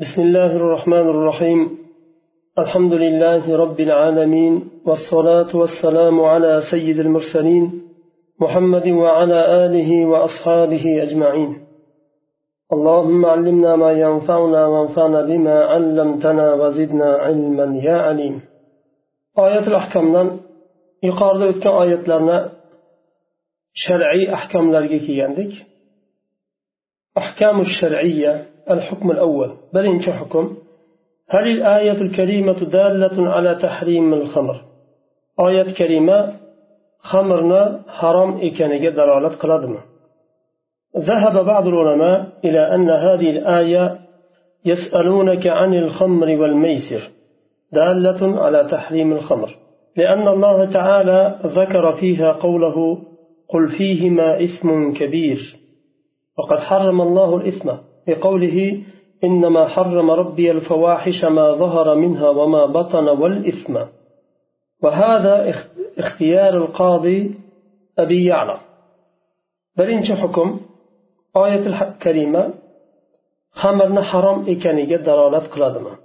بسم الله الرحمن الرحيم. الحمد لله رب العالمين والصلاة والسلام على سيد المرسلين محمد وعلى آله وأصحابه أجمعين. اللهم علمنا ما ينفعنا وانفعنا بما علمتنا وزدنا علما يا عليم. آية الأحكام yuqorida o'tgan oyatlarni shar'iy ahkomlarga kelgandik. Ahkamu shar'iyya الحكم الأول. بل حكم. هل الآية الكريمة دالة على تحريم الخمر. آية كريمة خمرنا حرام إكانية دلالة قلدم ذهب بعض العلماء إلى أن هذه الآية يسألونك عن الخمر والميسر. دالة على تحريم الخمر. لأن الله تعالى ذكر فيها قوله قل فيهما إثم كبير. وقد حرم الله الإثم. بقوله إنما حرم ربي الفواحش ما ظهر منها وما بطن والإثم. وهذا اختيار القاضي أبي يعلى. برين حكم آية الكريمة خمرنا حرام إكانيك دلالة قلادما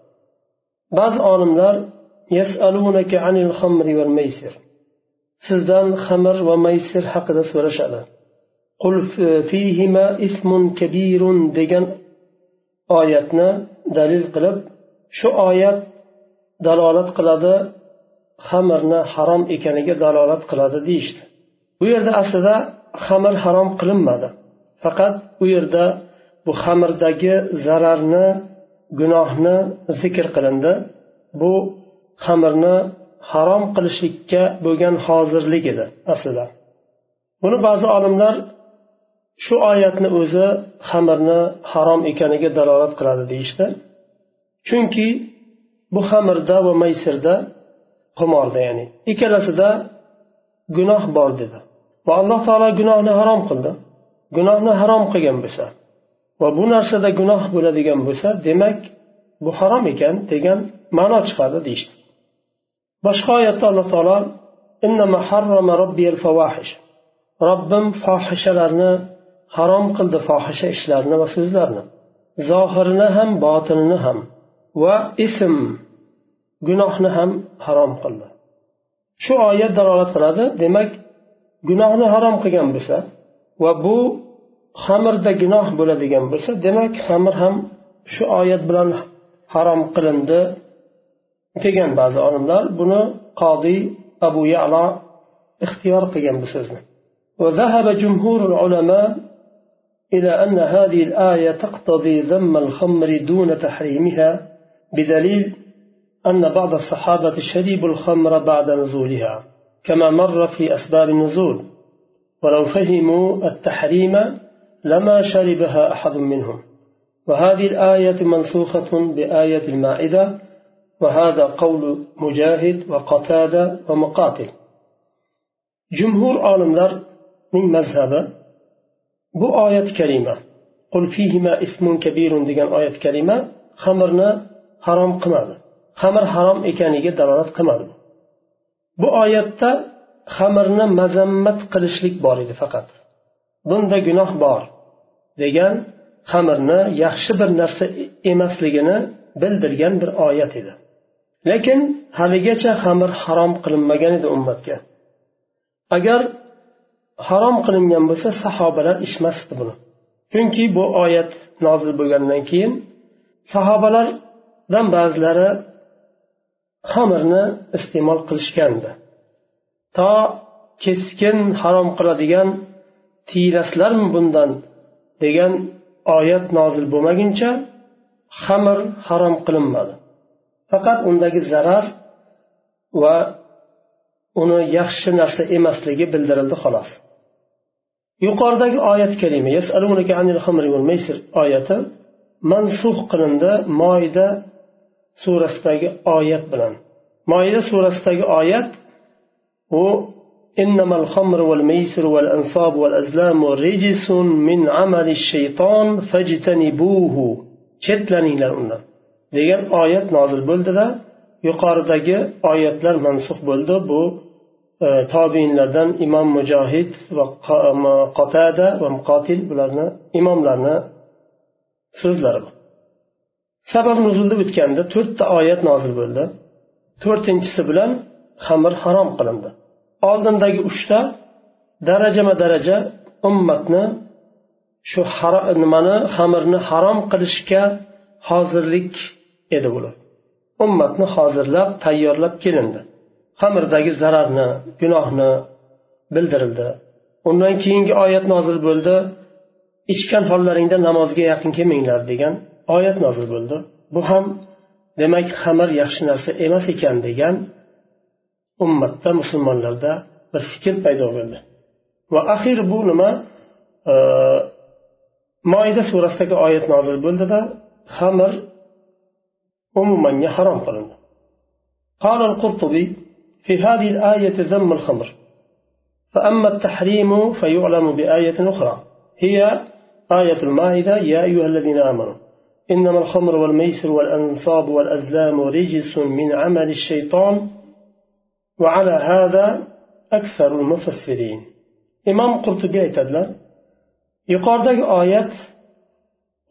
بعض عالمنا يسألونك عن الخمر والميسر. سيزدان خمر وميسر حق دسور شألات qul fihima ismun kabirun degan oyatni dalil qilib shu oyat dalolat qiladi xamirni harom ekaniga dalolat qiladi deyishdi. Bu yerda aslida xamir harom qilinmadi. Faqat u yerda bu xamirdagi zararni gunohni zikr qilindi. Bu xamirni harom qilishlikka bo'lgan hozirlik edi aslida. Buni ba'zi olimlar shu oyatni o'zi xamirni harom ekaniga dalolat qiladi deyishdi. Chunki bu xamirda va maysirda qimorda ya'ni ikkalasida gunoh bor dedi. Va alloh taolo gunohni harom qildi. Gunohni harom qilgan bo'lsa va bu narsada gunoh bo'ladigan bo'lsa demak bu harom ekan degan ma'no chiqadi deyishdi. Boshqa oyatda alloh taolo robbim fohishalarni harom qildi fohisha ishlarni va so'zlarni zohirini ham botinini ham va ism gunohni ham harom qildi shu oyat dalolat qiladi demak gunohni harom qilgan bo'lsa va bu xamirda gunoh bo'ladigan bo'lsa demak xamir ham shu oyat bilan harom qilindi degan ba'zi olimlar buni qodiy abu yalo ixtiyor qilgan bu so'zni وذهب جمهور العلماء إلى أن هذه الآية تقتضي ذم الخمر دون تحريمها بدليل أن بعض الصحابة شربوا الخمر بعد نزولها كما مر في أسباب النزول. ولو فهموا التحريم لما شربها أحد منهم. وهذه الآية منسوخة بآية المائدة وهذا قول مجاهد وقتادة ومقاتل. جمهور عالملر من مذهب bu oyat kalima. Qul fihima ismun kabirun degan oyat kalima xamirni harom qilmadi. Xamir harom ekaniga dalolat qilmadi. Bu oyatda xamirni mazammat qilishlik bor edi faqat. Bunda gunoh bor degan xamirni yaxshi bir narsa emasligini bildirgan bir oyat edi. Lekin haligacha xamir harom qilinmagan edi ummatga. Agar harom qilingan bo'lsa sahobalar ichmasdi buni. Chunki bu oyat nozil bo'lgandan keyin sahobalardan ba'zilari xamirni iste'mol qilishgandi. To keskin harom qiladigan tiyilasizlarmi bundan degan oyat nozil bo'lmaguncha xamir harom qilinmadi. Faqat undagi zarar va uni yaxshi narsa emasligi bildirildi xolos. yuqoridagi oyat kalima oyati mansux qilindi moyda surasidagi oyat bilan moyda surasidagi oyat u إنما الخمر والميسر والأنصاب والأزلام رجس من عمل الشيطان فاجتنبوه chetlaninglar undan degan oyat nozil bo'ldida yuqoridagi oyatlar mansux bo'ldi bu tobiinlardan imom mujohid va qotada va muqotil bularni imomlarni so'zlari sabab nuzulda o'tganda to'rtta oyat nozil bo'ldi. To'rtinchisi bilan xamir harom qilindi. Oldindagi uchta darajama daraja ummatni shu nimani xamirni harom qilishga hozirlik edi bular. Ummatni hozirlab tayyorlab kelindi. xamirdagi zararni gunohni bildirildi undan keyingi oyat nozil bo'ldi ichgan hollaringda namozga yaqin kelmanglar degan oyat nozil bo'ldi bu ham demak xamir yaxshi narsa emas ekan degan ummatda musulmonlarda bir fikr paydo bo'ldi va axir bu nima e, moida surasidagi oyat nozil bo'ldida xamir umumanga harom qilindi قال القرطبي في هذه الآية ذم الخمر. فأما التحريم فيعلم بآية أخرى. هي آية المائدة يا أيها الذين آمنوا إنما الخمر والميسر والأنصاب والأزلام رجس من عمل الشيطان وعلى هذا أكثر المفسرين. إمام قرطبي aytadilar yuqoridagi oyat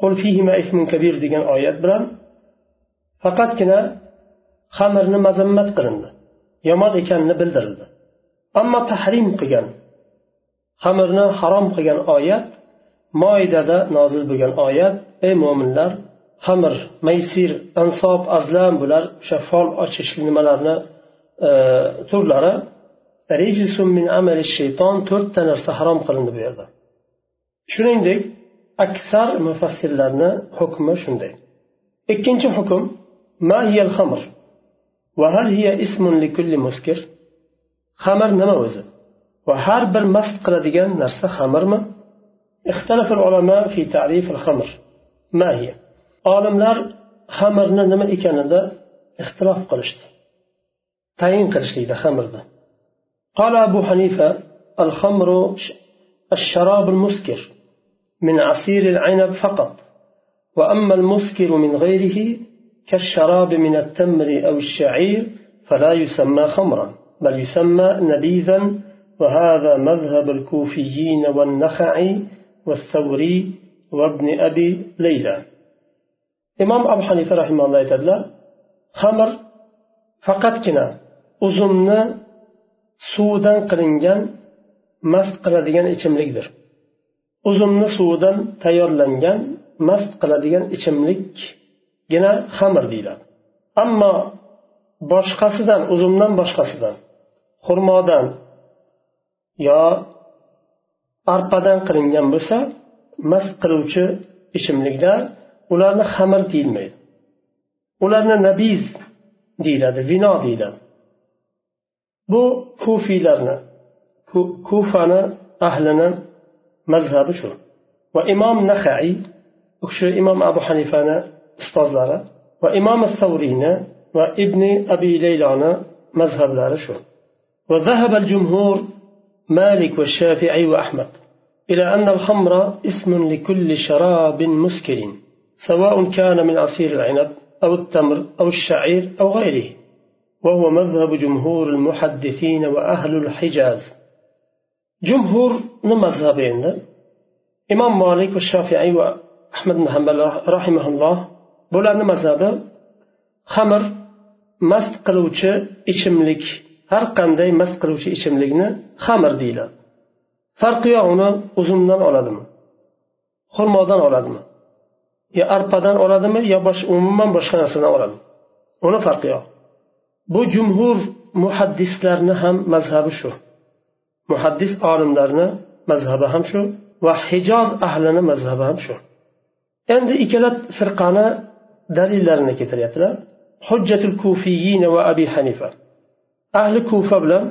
qul fihima ismun kabir degan oyat bilan faqatgina xamirni mazammat qilindi yomon ekanini bildirildi. Ammo tahrim qilgan xamirni harom qilgan oyat moidada nozil bo'lgan oyat ey mo'minlar xamir maysir ansob azlam bular o'sha fol ochish nimalarni e, turlari min amali shayton to'rtta narsa harom qilindi bu yerda. Shuningdek aksar mufassirlarni hukmi shunday. Ikkinchi hukm mahiyal xamr وهل هي اسم لكل مسكر خمر nima o'zi va har bir mast qiladigan narsa xamirmi اختلف العلماء في تعريف الخمر. ما هي؟ olimlar xamirni nima ekanida ixtilof qilishdi tayin qilishlikda xamirni قال أبو حنيفة الخمر الشراب المسكر من عصير العنب فقط. وأما المسكر من غيره كالشراب من التمر أو الشعير فلا يسمى خمرا بل يسمى نبيذا وهذا مذهب الكوفيين والنخعي والثوري وابن أبي ليلى. إمام أبو حنيفة رحمه الله تدلى خمر فقط كنا أزمنا سودا قرنجا mast qiladigan ichimlikdir أزمنا سودا tayyorlangan mast qiladigan ichimlik ichimlikgina xamir deyiladi. Ammo boshqasidan uzumdan boshqasidan xurmodan yo arpadan qilingan bo'lsa mast qiluvchi ichimliklar ularni xamir deyilmaydi. Ularni nabiz deyiladi vino deyiladi. Bu kufiylarni kufani ahlini mazhabi shu. Va imom nahaiy u kishi imom abu hanifani ustozlari va imom savriyni va ibn abi layloni mazhablari shu. وذهب الجمهور مالك والشافعي وأحمد إلى أن الخمر اسم لكل شراب مسكر سواء كان من عصير العنب أو التمر أو الشعير أو غيره وهو مذهب جمهور المحدثين وأهل الحجاز جمهور مذهبين إمام مالك والشافعي وأحمد بن حنبل رحمه الله bularni mazhabi xamir mast qiluvchi ichimlik har qanday mast qiluvchi ichimlikni xamir deyiladi. Farqi yo'q uni uzumdan oladimi? Xurmodan oladimi? Yo arpadan oladimi yo umuman boshqa narsadan oladimi? Uni farqi yo'q. Bu jumhur muhaddislarni ham mazhabi shu. Muhaddis olimlarni mazhabi ham shu va hijoz ahlini mazhabi ham shu. Endi ikkala firqani dalillarini keltiryaptilar hujjatul kufiyina va abi hanifa ahli kufa bilan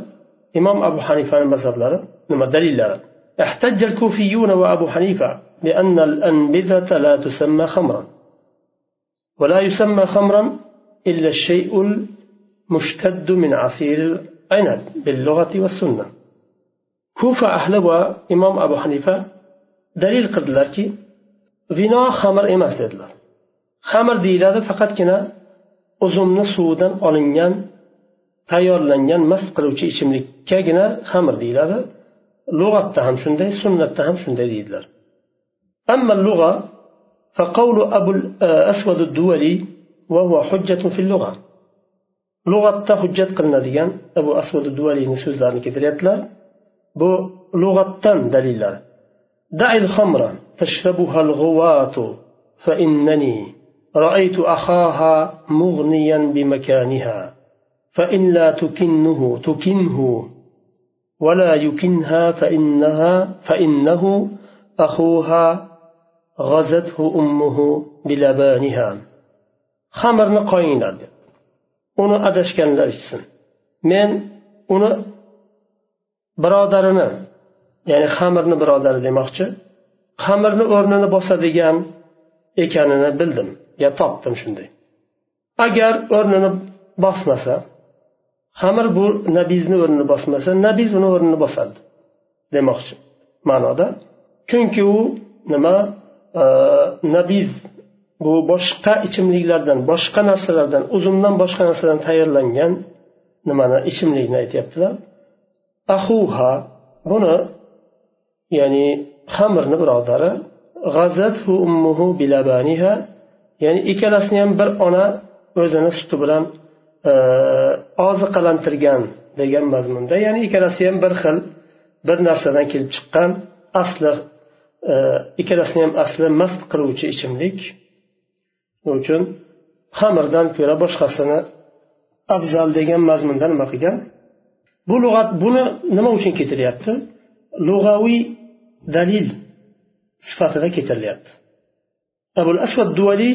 imom abu hanifani mazhablari nima dalillari احتج الكوفيون وأبو حنيفة بأن الأنبذة لا تسمى خمرا. ولا يسمى خمرا إلا الشيء المشتد من عصير العنب باللغة والسنة. كوفة أهل إمام أبو حنيفة دليل قد لك فينا خمر إمام xamir deyiladi faqatgina uzumni suvidan olingan tayyorlangan mast qiluvchi ichimlikkagina xamir deyiladi lug'atda ham shunday sunnatda ham shunday deydilar أما اللغة فقول أبو الأسود الدولي وهو حجة في اللغة lug'atda hujjat qilinadigan abu asvad duvaliyni so'zlarini keltiryaptilar bu lug'atdan dalillar دع الخمر تشربها الغواة فإنني رأيت أخاها مغنيا بمكانها فإن لا تكنه تكنه ولا يكنها فإنها فإنه أخوها غزته أمه بلبانها خمرni qo'yinglar deb uni adashganlar ichsin men uni birodarini ya'ni xamirni birodari demoqchi xamirni o'rnini bosadigan ekanini bildim. Yo topdim shunday. Agar o'rnini bosmasa xamir bu nabizni o'rnini bosmasa nabiz uni o'rnini bosadi demoqchi ma'noda. Chunki u nima e, nabiz bu boshqa ichimliklardan boshqa narsalardan uzumdan boshqa narsadan tayyorlangan nimani ichimlikni aytyaptilar. Ahuha buni ya'ni xamirni birodari ya'ni ikkalasini ham bir ona o'zini suti bilan e, oziqalantirgan degan mazmunda. Ya'ni ikkalasi ham bir xil bir narsadan kelib chiqqan asli e, ikkalasini ham asli mast qiluvchi ichimlik. Shuning uchun xamirdan ko'ra boshqasini afzal degan mazmunda nima qilgan? Bu lug'at buni nima uchun keltiryapti? Lug'aviy dalil. Sifatida keltirilyapti abul asvad duvaliy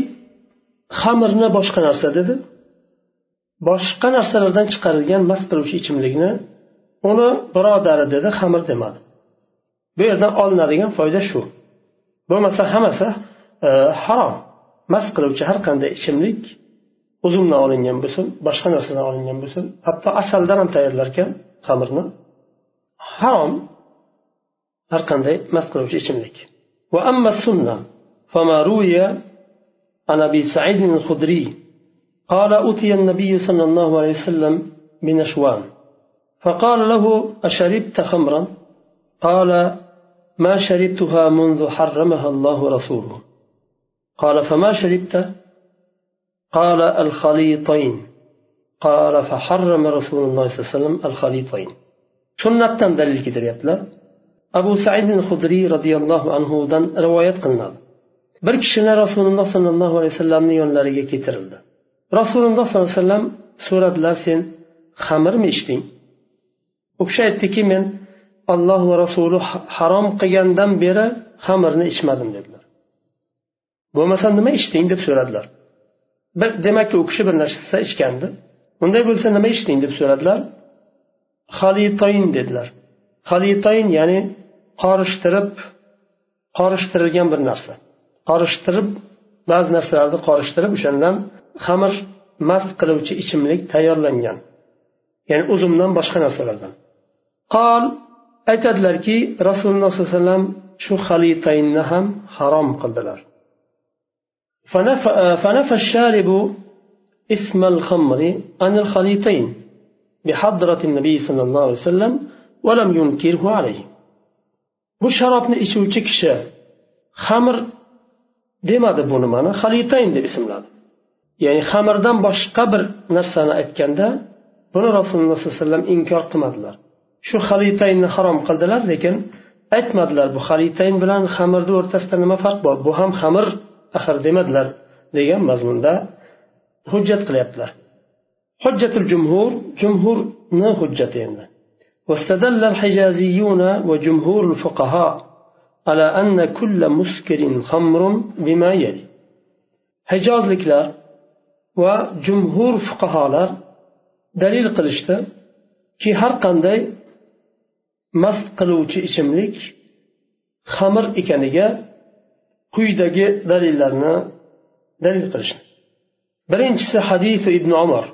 xamirni boshqa narsa dedi. Boshqa narsalardan chiqarilgan mast qiluvchi ichimlikni uni birodari dedi xamir demadi. Bu yerdan olinadigan foyda shu. Bo'lmasa hammasi e, harom. Mast qiluvchi har qanday ichimlik uzumdan olingan bo'lsin boshqa narsadan olingan bo'lsin hatto asaldan ham tayyorlarkan xamirni. Harom har qanday mast qiluvchi ichimlik. وأما السنة فما روي عن أبي سعيد الخدري قال أتي النبي صلى الله عليه وسلم بنشوان فقال له أشربت خمرا؟ قال ما شربتها منذ حرمها الله ورسوله قال فما شربت؟ قال الخليطين. قال فحرم رسول الله صلى الله عليه وسلم الخليطين. سنة دليل keltiryaptilar abu said hudriy roziyallohu anhudan rivoyat qilinadi. Bir kishini rasululloh sollallohu alayhi vasallamni yonlariga keltirildi. Rasululloh sollallohu alayhi vasallam so'radilar sen xamirmi ichding u kishi aytdiki men alloh va rasuli harom qilgandan beri xamirni ichmadim dedilar. Bo'lmasa nima ichding deb so'radilar. Demakki u kishi bir narsa ichgandi. Unday bo'lsa nima ichding deb so'radilar. Halitoyn dedilar. Halitoyn ya'ni qorishtirib qorishtirilgan bir narsa qorishtirib ba'zi narsalarni qorishtirib o'shandan xamir mast qiluvchi ichimlik tayyorlangan ya'ni uzumdan boshqa narsalardan qol aytadilarki rasululloh sollallohu alayhi vasallam shu halitaynni ham harom qildilar فنفى الشارب اسم الخمر عن الخليطين بحضرة النبي صلى الله عليه وسلم ولم ينكره عليه bu sharobni ichuvchi kishi xamir demadi bu nimani halitayn deb ismladi. Ya'ni xamirdan boshqa bir narsani aytganda buni rasululloh sollallohu alayhi vasallam inkor qilmadilar. Shu halitaynni harom qildilar lekin aytmadilar bu halitayn bilan xamirni o'rtasida nima farq bor? Bu ham xamir axir demadilar degan mazmunda hujjat qilyaptilar. Hujjatul jumhur jumhurni hujjati endi. واستدل الحجازيون وجمهور الفقهاء على أن كل مسكر خمر بما يلي حجاز لكلار وجمهور فقهاء دليل قلشته ki har qanday mast qiluvchi ichimlik xamir ekaniga quyidagi dalillarni dalil qilishdi birinchisi hadisi ibn umar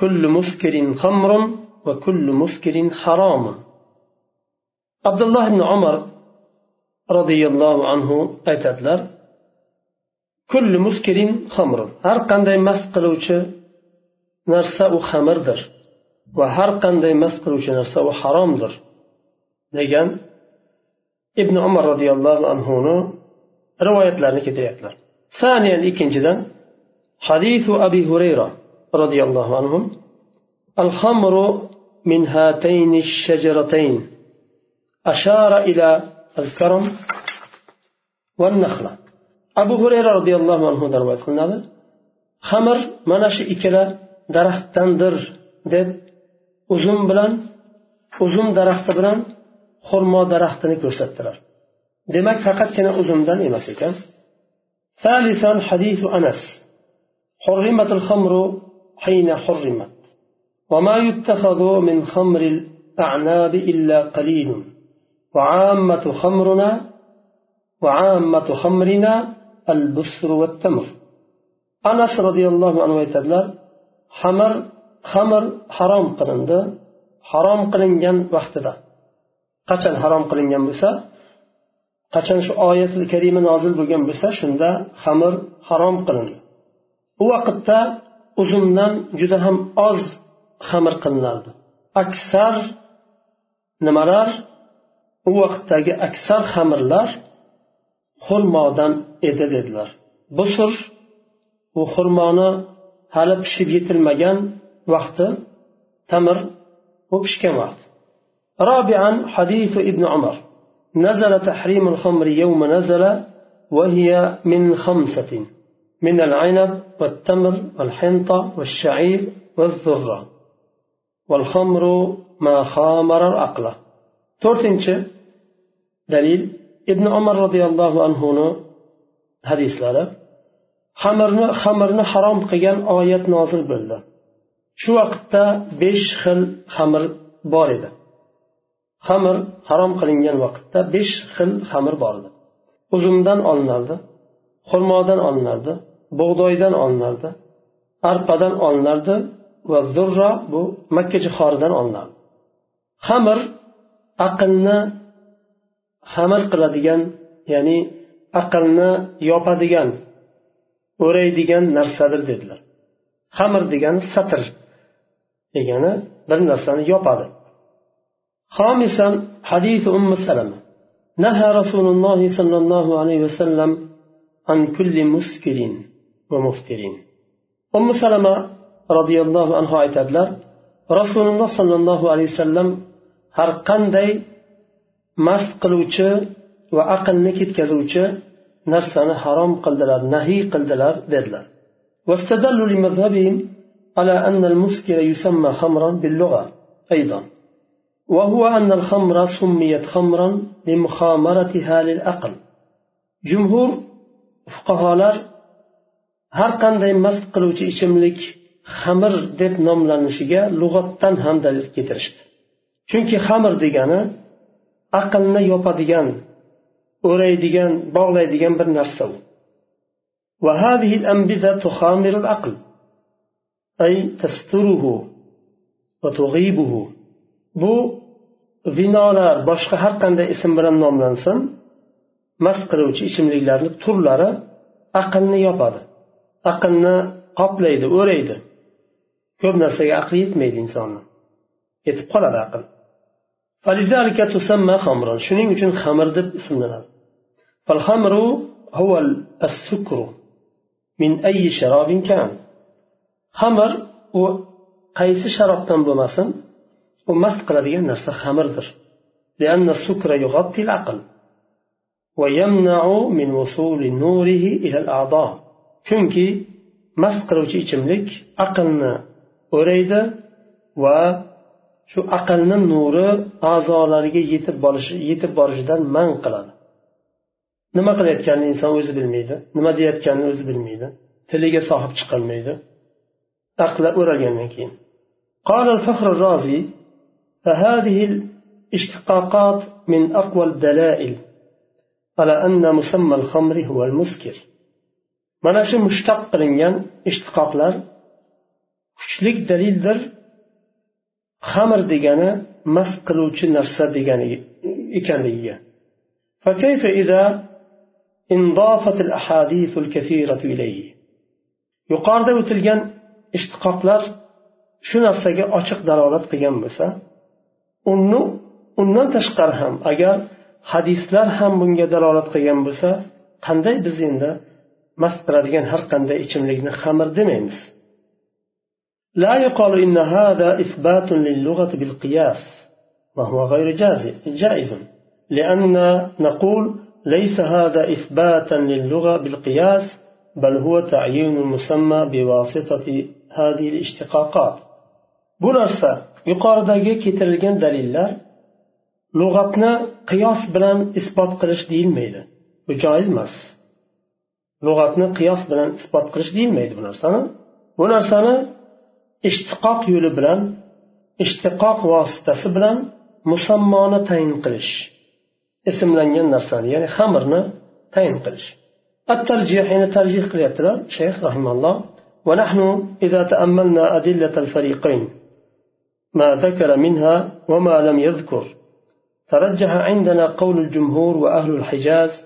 kullu muskirin xamrun va kullu muskirin haromun abdulloh ibn umar roziyallohu anhu aytadilar kullu muskirin xamrun har qanday mast qiluvchi narsa u xamirdir va har qanday mast qiluvchi narsa u haromdir degan ibn umar roziyallohu anhuni rivoyatlarni keltiryaptilar ثانيا ikkinchidan حديث أبي هريرة رضي الله عنهم الخمر من هاتين الشجرتين أشار إلى الكرم والنخلة أبو هريرة رضي الله عنه رواية qilinadi xamir mana shu ikkala daraxtdandir deb uzum bilan uzum daraxti bilan xurmo daraxtini ko'rsatdilar demak faqatgina uzumdan emas ekan ثالثا حديث أنس حرمت الخمر حين حرمت وما يتخذ من خمر الأعناب إلا قليل وعامة خمرنا وعامة خمرنا البسر والتمر أنس رضي الله عنه aytadilar xamir xamir harom qilindi harom qilingan vaqtida qachon harom qilingan bo'lsa qachon shu oyat karima nozil bo'lgan bo'lsa shunda xamir harom qilindi u vaqtda uzumdan juda ham oz xamir qilinardi aksar nimalar u vaqtdagi aksar xamirlar xurmodan edi dedilar busur u xurmoni hali pishib yetilmagan vaqti tamir u pishgan vaqt رابعا حديث ابن عمر نزل تحريم الخمر يوم نزل وهي من خمسة من العنب والتمر والحنطة والشعير والذرة to'rtinchi dalil ibn umar roziyallohu anhuni hadislari. Xamirni xamirni harom qilgan oyat nozil bo'ldi. Shu vaqtda besh xil xamir bor edi. Xamir harom qilingan vaqtda besh xil xamir bor edi. Uzumdan olinardi xurmodan olinardi bug'doydan olinardi arpadan olinardi va zurra bu makka jihoridan olinardi xamir aqlni xamir qiladigan ya'ni aqlni yopadigan o'raydigan narsadir dedilar xamir degani satr degani bir narsani yopadi خامسا حديث أم سلمة نهى رسول الله صلى الله عليه وسلم عن كل مسكر ومفتر أم سلمة الله عنها aytadilar rasululloh sollallohu alayhi vasallam har qanday mast qiluvchi va aqlni ketkazuvchi narsani harom qildilar nahiy qildilar dedilar واستدلوا لمذهبهم على أن المسكر يسمى خمرا باللغة أيضا وهو أن الخمر سميت خمرا لمخامرتها للأقل جمهور fuqarolar har qanday mast qiluvchi ichimlik xamir deb nomlanishiga lug'atdan ham dalil keltirishdi chunki xamir degani aqlni yopadigan o'raydigan bog'laydigan bir narsa u وهذه الأنبذة تخامر العقل أي تستره وتغيبه bu vinolar boshqa har qanday ism bilan nomlansin mast qiluvchi ichimliklarni turlari aqlni yopadi aqlni qoplaydi o'raydi ko'p narsaga aqli yetmaydi insonni yetib qoladi aql shuning uchun xamir deb ismlanadi فالخمر هو السكر من أي شراب كان خمر u qaysi sharobdan bo'lmasin u mast qiladigan narsa xamirdir لأن السكر يغطي العقل ويمنع من وصول نوره إلى الأعضاء chunki mast qiluvchi ichimlik aqlni o'raydi va shu aqlni nuri a'zolariga yetib borishi yetib borishidan man qiladi nima qilayotganini inson o'zi bilmaydi nima deyayotganini o'zi bilmaydi tiliga sohib chiqolmaydi aqli o'ralgandan keyin قال الفخر الرازي فهذه الاشتقاقات من أقوى الدلائل على أن مسمى الخمر هو المسكر mana shu mushtaq qilingan ishtiqoqlar kuchlik dalildir xamir degani mast qiluvchi narsa degani ekanligiga فكيف إذا انضافت الأحاديث الكثيرة إليه yuqorida o'tilgan ishtiqoqlar shu narsaga ochiq dalolat qilgan bo'lsa uni undan tashqari ham agar hadislar ham bunga dalolat qilgan bo'lsa qanday biz endi mast qiladigan har qanday ichimlikni xamir demaymiz لا يقال إن هذا إثبات للغة بالقياس وهو غير جائز لأن نقول ليس هذا إثباتا للغة بالقياس بل هو تعيين المسمى بواسطة هذه الاشتقاقات bu narsa yuqoridagi keltirilgan dalillar lug'atni qiyos bilan isbot qilish deyilmaydi bu joiz emas lug'atni qiyos bilan isbot qilish deyilmaydi bu narsani bu narsani ishtiqoq yo'li bilan ishtiqoq vositasi bilan musammoni tayin qilish ismlangan narsani ya'ni xamirni tayin qilish. الترجيح يعني ترجيح قليلا شيخ رحمه الله ونحن إذا تأملنا أدلة الفريقين ما ذكر منها وما لم يذكر ترجح عندنا قول الجمهور وأهل الحجاز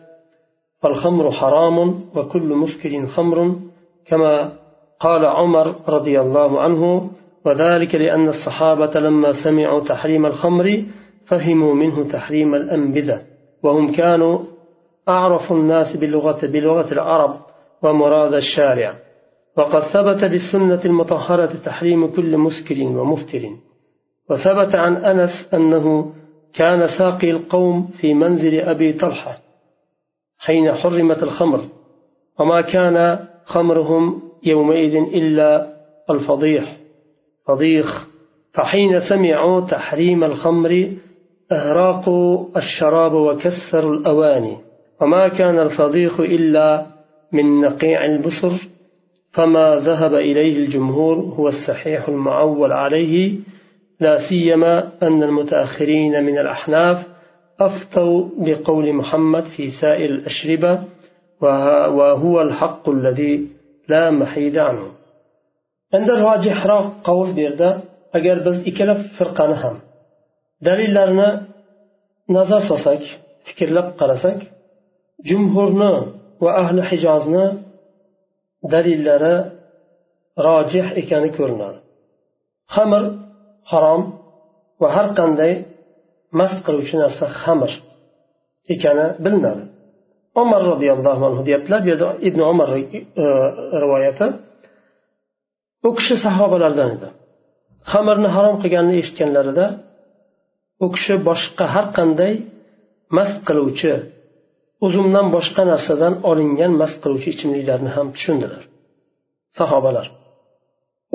فالخمر حرام وكل مسكر خمر كما قال عمر رضي الله عنه وذلك لأن الصحابة لما سمعوا تحريم الخمر فهموا منه تحريم الأنبذة وهم كانوا أعرف الناس بلغة بلغة العرب ومراد الشارع. وقد ثبت بالسنة المطهرة تحريم كل مسكر ومفتر. وثبت عن أنس أنه كان ساقي القوم في منزل أبي طلحة حين حرمت الخمر وما كان خمرهم يومئذ إلا الفضيح. فضيخ. فحين سمعوا تحريم الخمر أهراقوا الشراب وكسروا الأواني. وما كان الفضيخ إلا من نقيع البصر فما ذهب إليه الجمهور هو الصحيح المعول عليه. لا سيما أن المتأخرين من الأحناف أفتوا بقول محمد في سائر الأشربة وهو الحق الذي la mahida anhu. Endi rojihroq qavul bu yerda agar biz ikkala firqani ham. Dalillarini nazar solsak fikrlab qarasak jumhurni va ahli hijozni dalillari rojih ekani ko'rinadi. Xamir harom va har qanday mast qiluvchi narsa xamir ekani bilinadi. Umar roziyallohu anhu deyaptilar bu yerda ibn umar e, rivoyati. U kishi sahobalardan edi. Xamirni harom qilganini eshitganlarida u kishi boshqa har qanday mast qiluvchi uzumdan boshqa narsadan olingan mast qiluvchi ichimliklarni ham tushundilar. Sahobalar.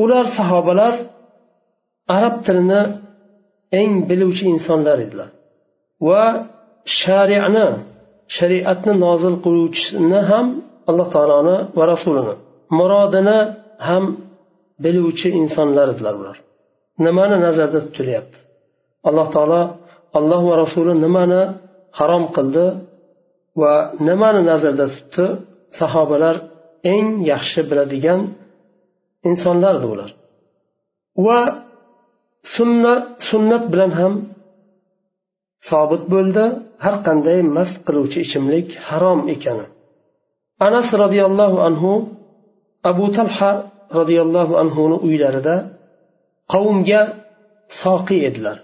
Ular sahobalar arab tilini eng biluvchi insonlar edilar. Va shariani shariatni nozil qiluvchisini ham alloh taoloni va rasulini murodini ham biluvchi insonlar edilar ular. Nimani nazarda tutilyapti? Alloh taolo alloh va rasuli nimani harom qildi va nimani nazarda tutdi? Sahobalar eng yaxshi biladigan insonlardi ular. Va sunna sunnat bilan ham sobit bo'ldi har qanday mast qiluvchi ichimlik harom ekani. Anas roziyallohu anhu abu talha roziyallohu anhuni uylarida qavmga soqiy edilar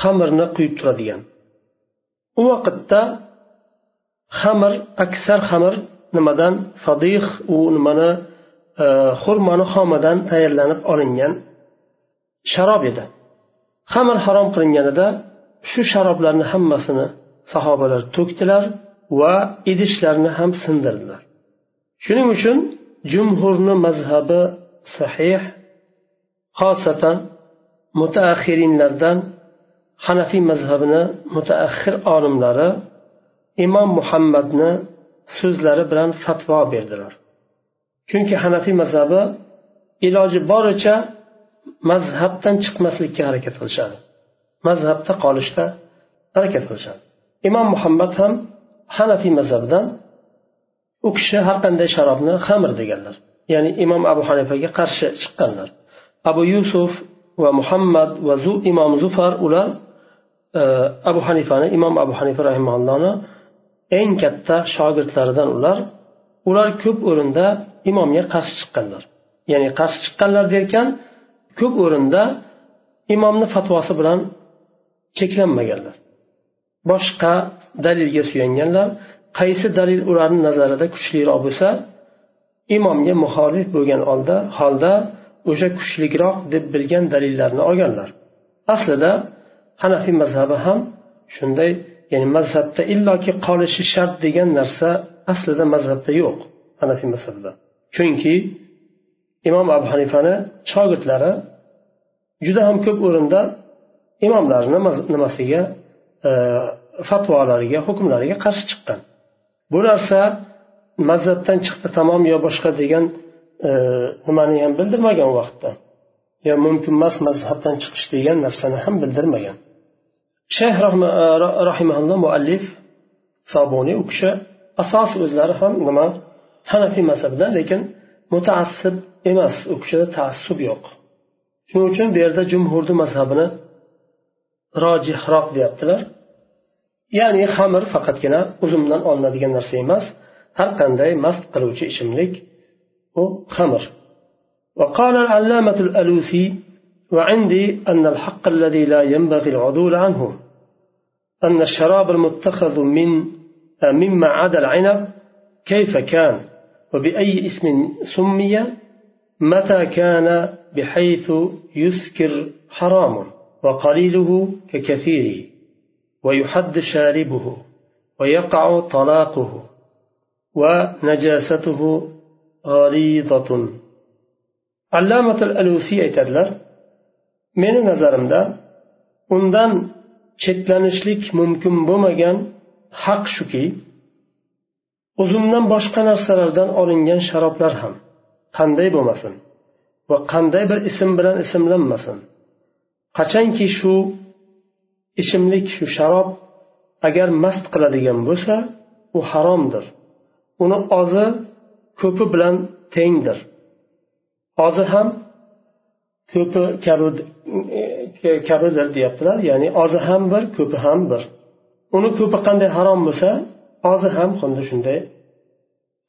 xamirni quyib turadigan. U vaqtda xamir aksar xamir nimadan fadih u nimani e, xurmoni xomadan tayyorlanib olingan sharob edi. Xamir harom qilinganida shu sharoblarni hammasini sahobalar to'kdilar va idishlarni ham sindirdilar. Shuning uchun jumhurni mazhabi sahih xosatan mutaaxirinlardan hanafiy mazhabini mutaaxir olimlari imom muhammadni so'zlari bilan fatvo berdilar. Chunki hanafiy mazhabi iloji boricha mazhabdan chiqmaslikka harakat qilishadi. Mazhabda qolishda harakat qilishadi. Imom muhammad ham hanafiy mazhabidan u kishi har qanday sharobni xamir deganlar. Ya'ni imom abu hanifaga qarshi chiqqanlar. Abu yusuf va muhammad va zu imom zufar ular e, abu hanifani imom abu hanifa rahimallohni eng katta shogirdlaridan ular. Ular ko'p o'rinda imomga qarshi chiqqanlar. Ya'ni qarshi chiqqanlar derkan ko'p o'rinda imomni fatvosi bilan cheklanmaganlar. Boshqa dalilga suyanganlar qaysi dalil ularni nazarida kuchliroq bo'lsa imomga muxolif bo'lgan holda holda o'sha kuchliroq deb bilgan dalillarni olganlar. Aslida hanafiy mazhabi ham shunday ya'ni mazhabda illoki qolishi shart degan narsa aslida mazhabda yo'q hanafiy mazhabida. Chunki imom abu hanifani shogirdlari juda ham ko'p o'rinda imomlarni nimasiga e, fatvolariga hukmlariga qarshi chiqqan. Bu narsa mazhabdan chiqdi tamom yo boshqa degan e, nimani ham bildirmagan u vaqtda yo mumkin emas mazhabdan chiqish degan narsani ham bildirmagan. Shayx e, rahimaulloh muallif sobuniy u kishi asos o'zlari ham nima hanafiy mazhabidan lekin mutaassib emas u kishida taassub yo'q. Shuning uchun bu yerda jumhurni mazhabini rojihroq deyaptilar. Ya'ni xamir faqatgina uzumdan olinadigan narsa emas. Har qanday mast qiluvchi ichimlik u xamir. وقال العلامة الألوسي وعندي أن الحق الذي لا ينبغي العدول عنه أن الشراب المتخذ من مما عدا العنب كيف كان وبأي اسم سمي متى كان بحيث يسكر حرام وقليله ككثيره ويحد شاربه ويقع طلاقه ونجاسته غليظة علامة الألوسي aytadilar meni nazarimda undan chetlanishlik mumkin bo'lmagan haq shuki uzumdan boshqa narsalardan olingan sharoblar ham qanday bo'lmasin va qanday bir ism bilan ismlanmasin Qachonki shu ichimlik shu sharob agar mast qiladigan bo'lsa u haromdir. Uni ozi ko'pi bilan tengdir. Ozi ham ko'pi e, kabidir deyaptilar. Ya'ni ozi ham bir ko'pi ham bir. Uni ko'pi qanday harom bo'lsa ozi ham xuddi shunday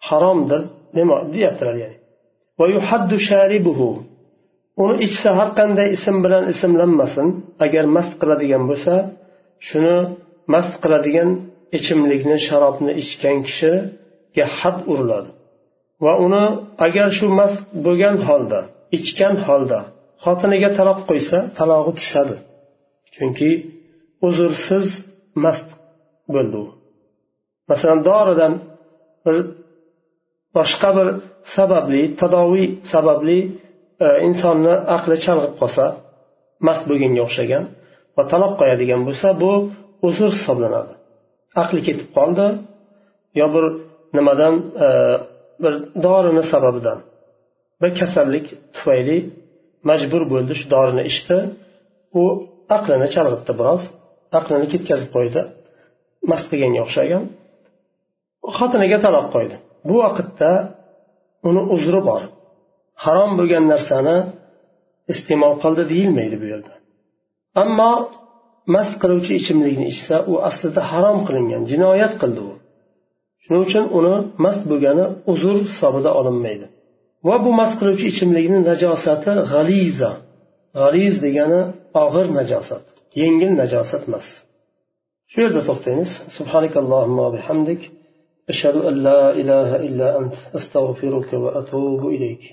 haromdir deyaptilar ya'ni. Uni ichsa har qanday ism bilan ismlanmasin. Agar mast qiladigan bo'lsa shuni mast qiladigan ichimlikni sharobni ichgan kishiga had uriladi. Va uni agar shu mast bo'lgan holda ichgan holda xotiniga taloq qo'ysa talog'i tushadi. Chunki uzrsiz mast bo'ldi u. Masalan doridan bir boshqa bir sababli tadoviy sababli E, insonni aqli chalg'ib qolsa mast bo'lganga o'xshagan va taloq qo'yadigan bo'lsa bu uzr hisoblanadi. Aqli ketib qoldi yo bir nimadan e, bir dorini sababidan. Bir kasallik tufayli majbur bo'ldi shu dorini ichdi. U aqlini chalg'itdi biroz aqlini ketkazib qo'ydi mast qilganga o'xshagan. Xotiniga taloq qo'ydi. Bu vaqtda uni uzri bor. harom bo'lgan narsani iste'mol qildi deyilmaydi bu yerda. Ammo mast qiluvchi ichimlikni ichsa u aslida harom qilingan jinoyat qildi u. Shuning uchun uni mast bo'lgani uzr hisobida olinmaydi. Va bu mast qiluvchi ichimlikni najosati g'aliza. G'aliz degani og'ir najosat yengil najosat emas. Shu yerda to'xtaymiz. Bihamdik. Ashhadu an la ilaha illa ant astag'firuka va atubu ilayk.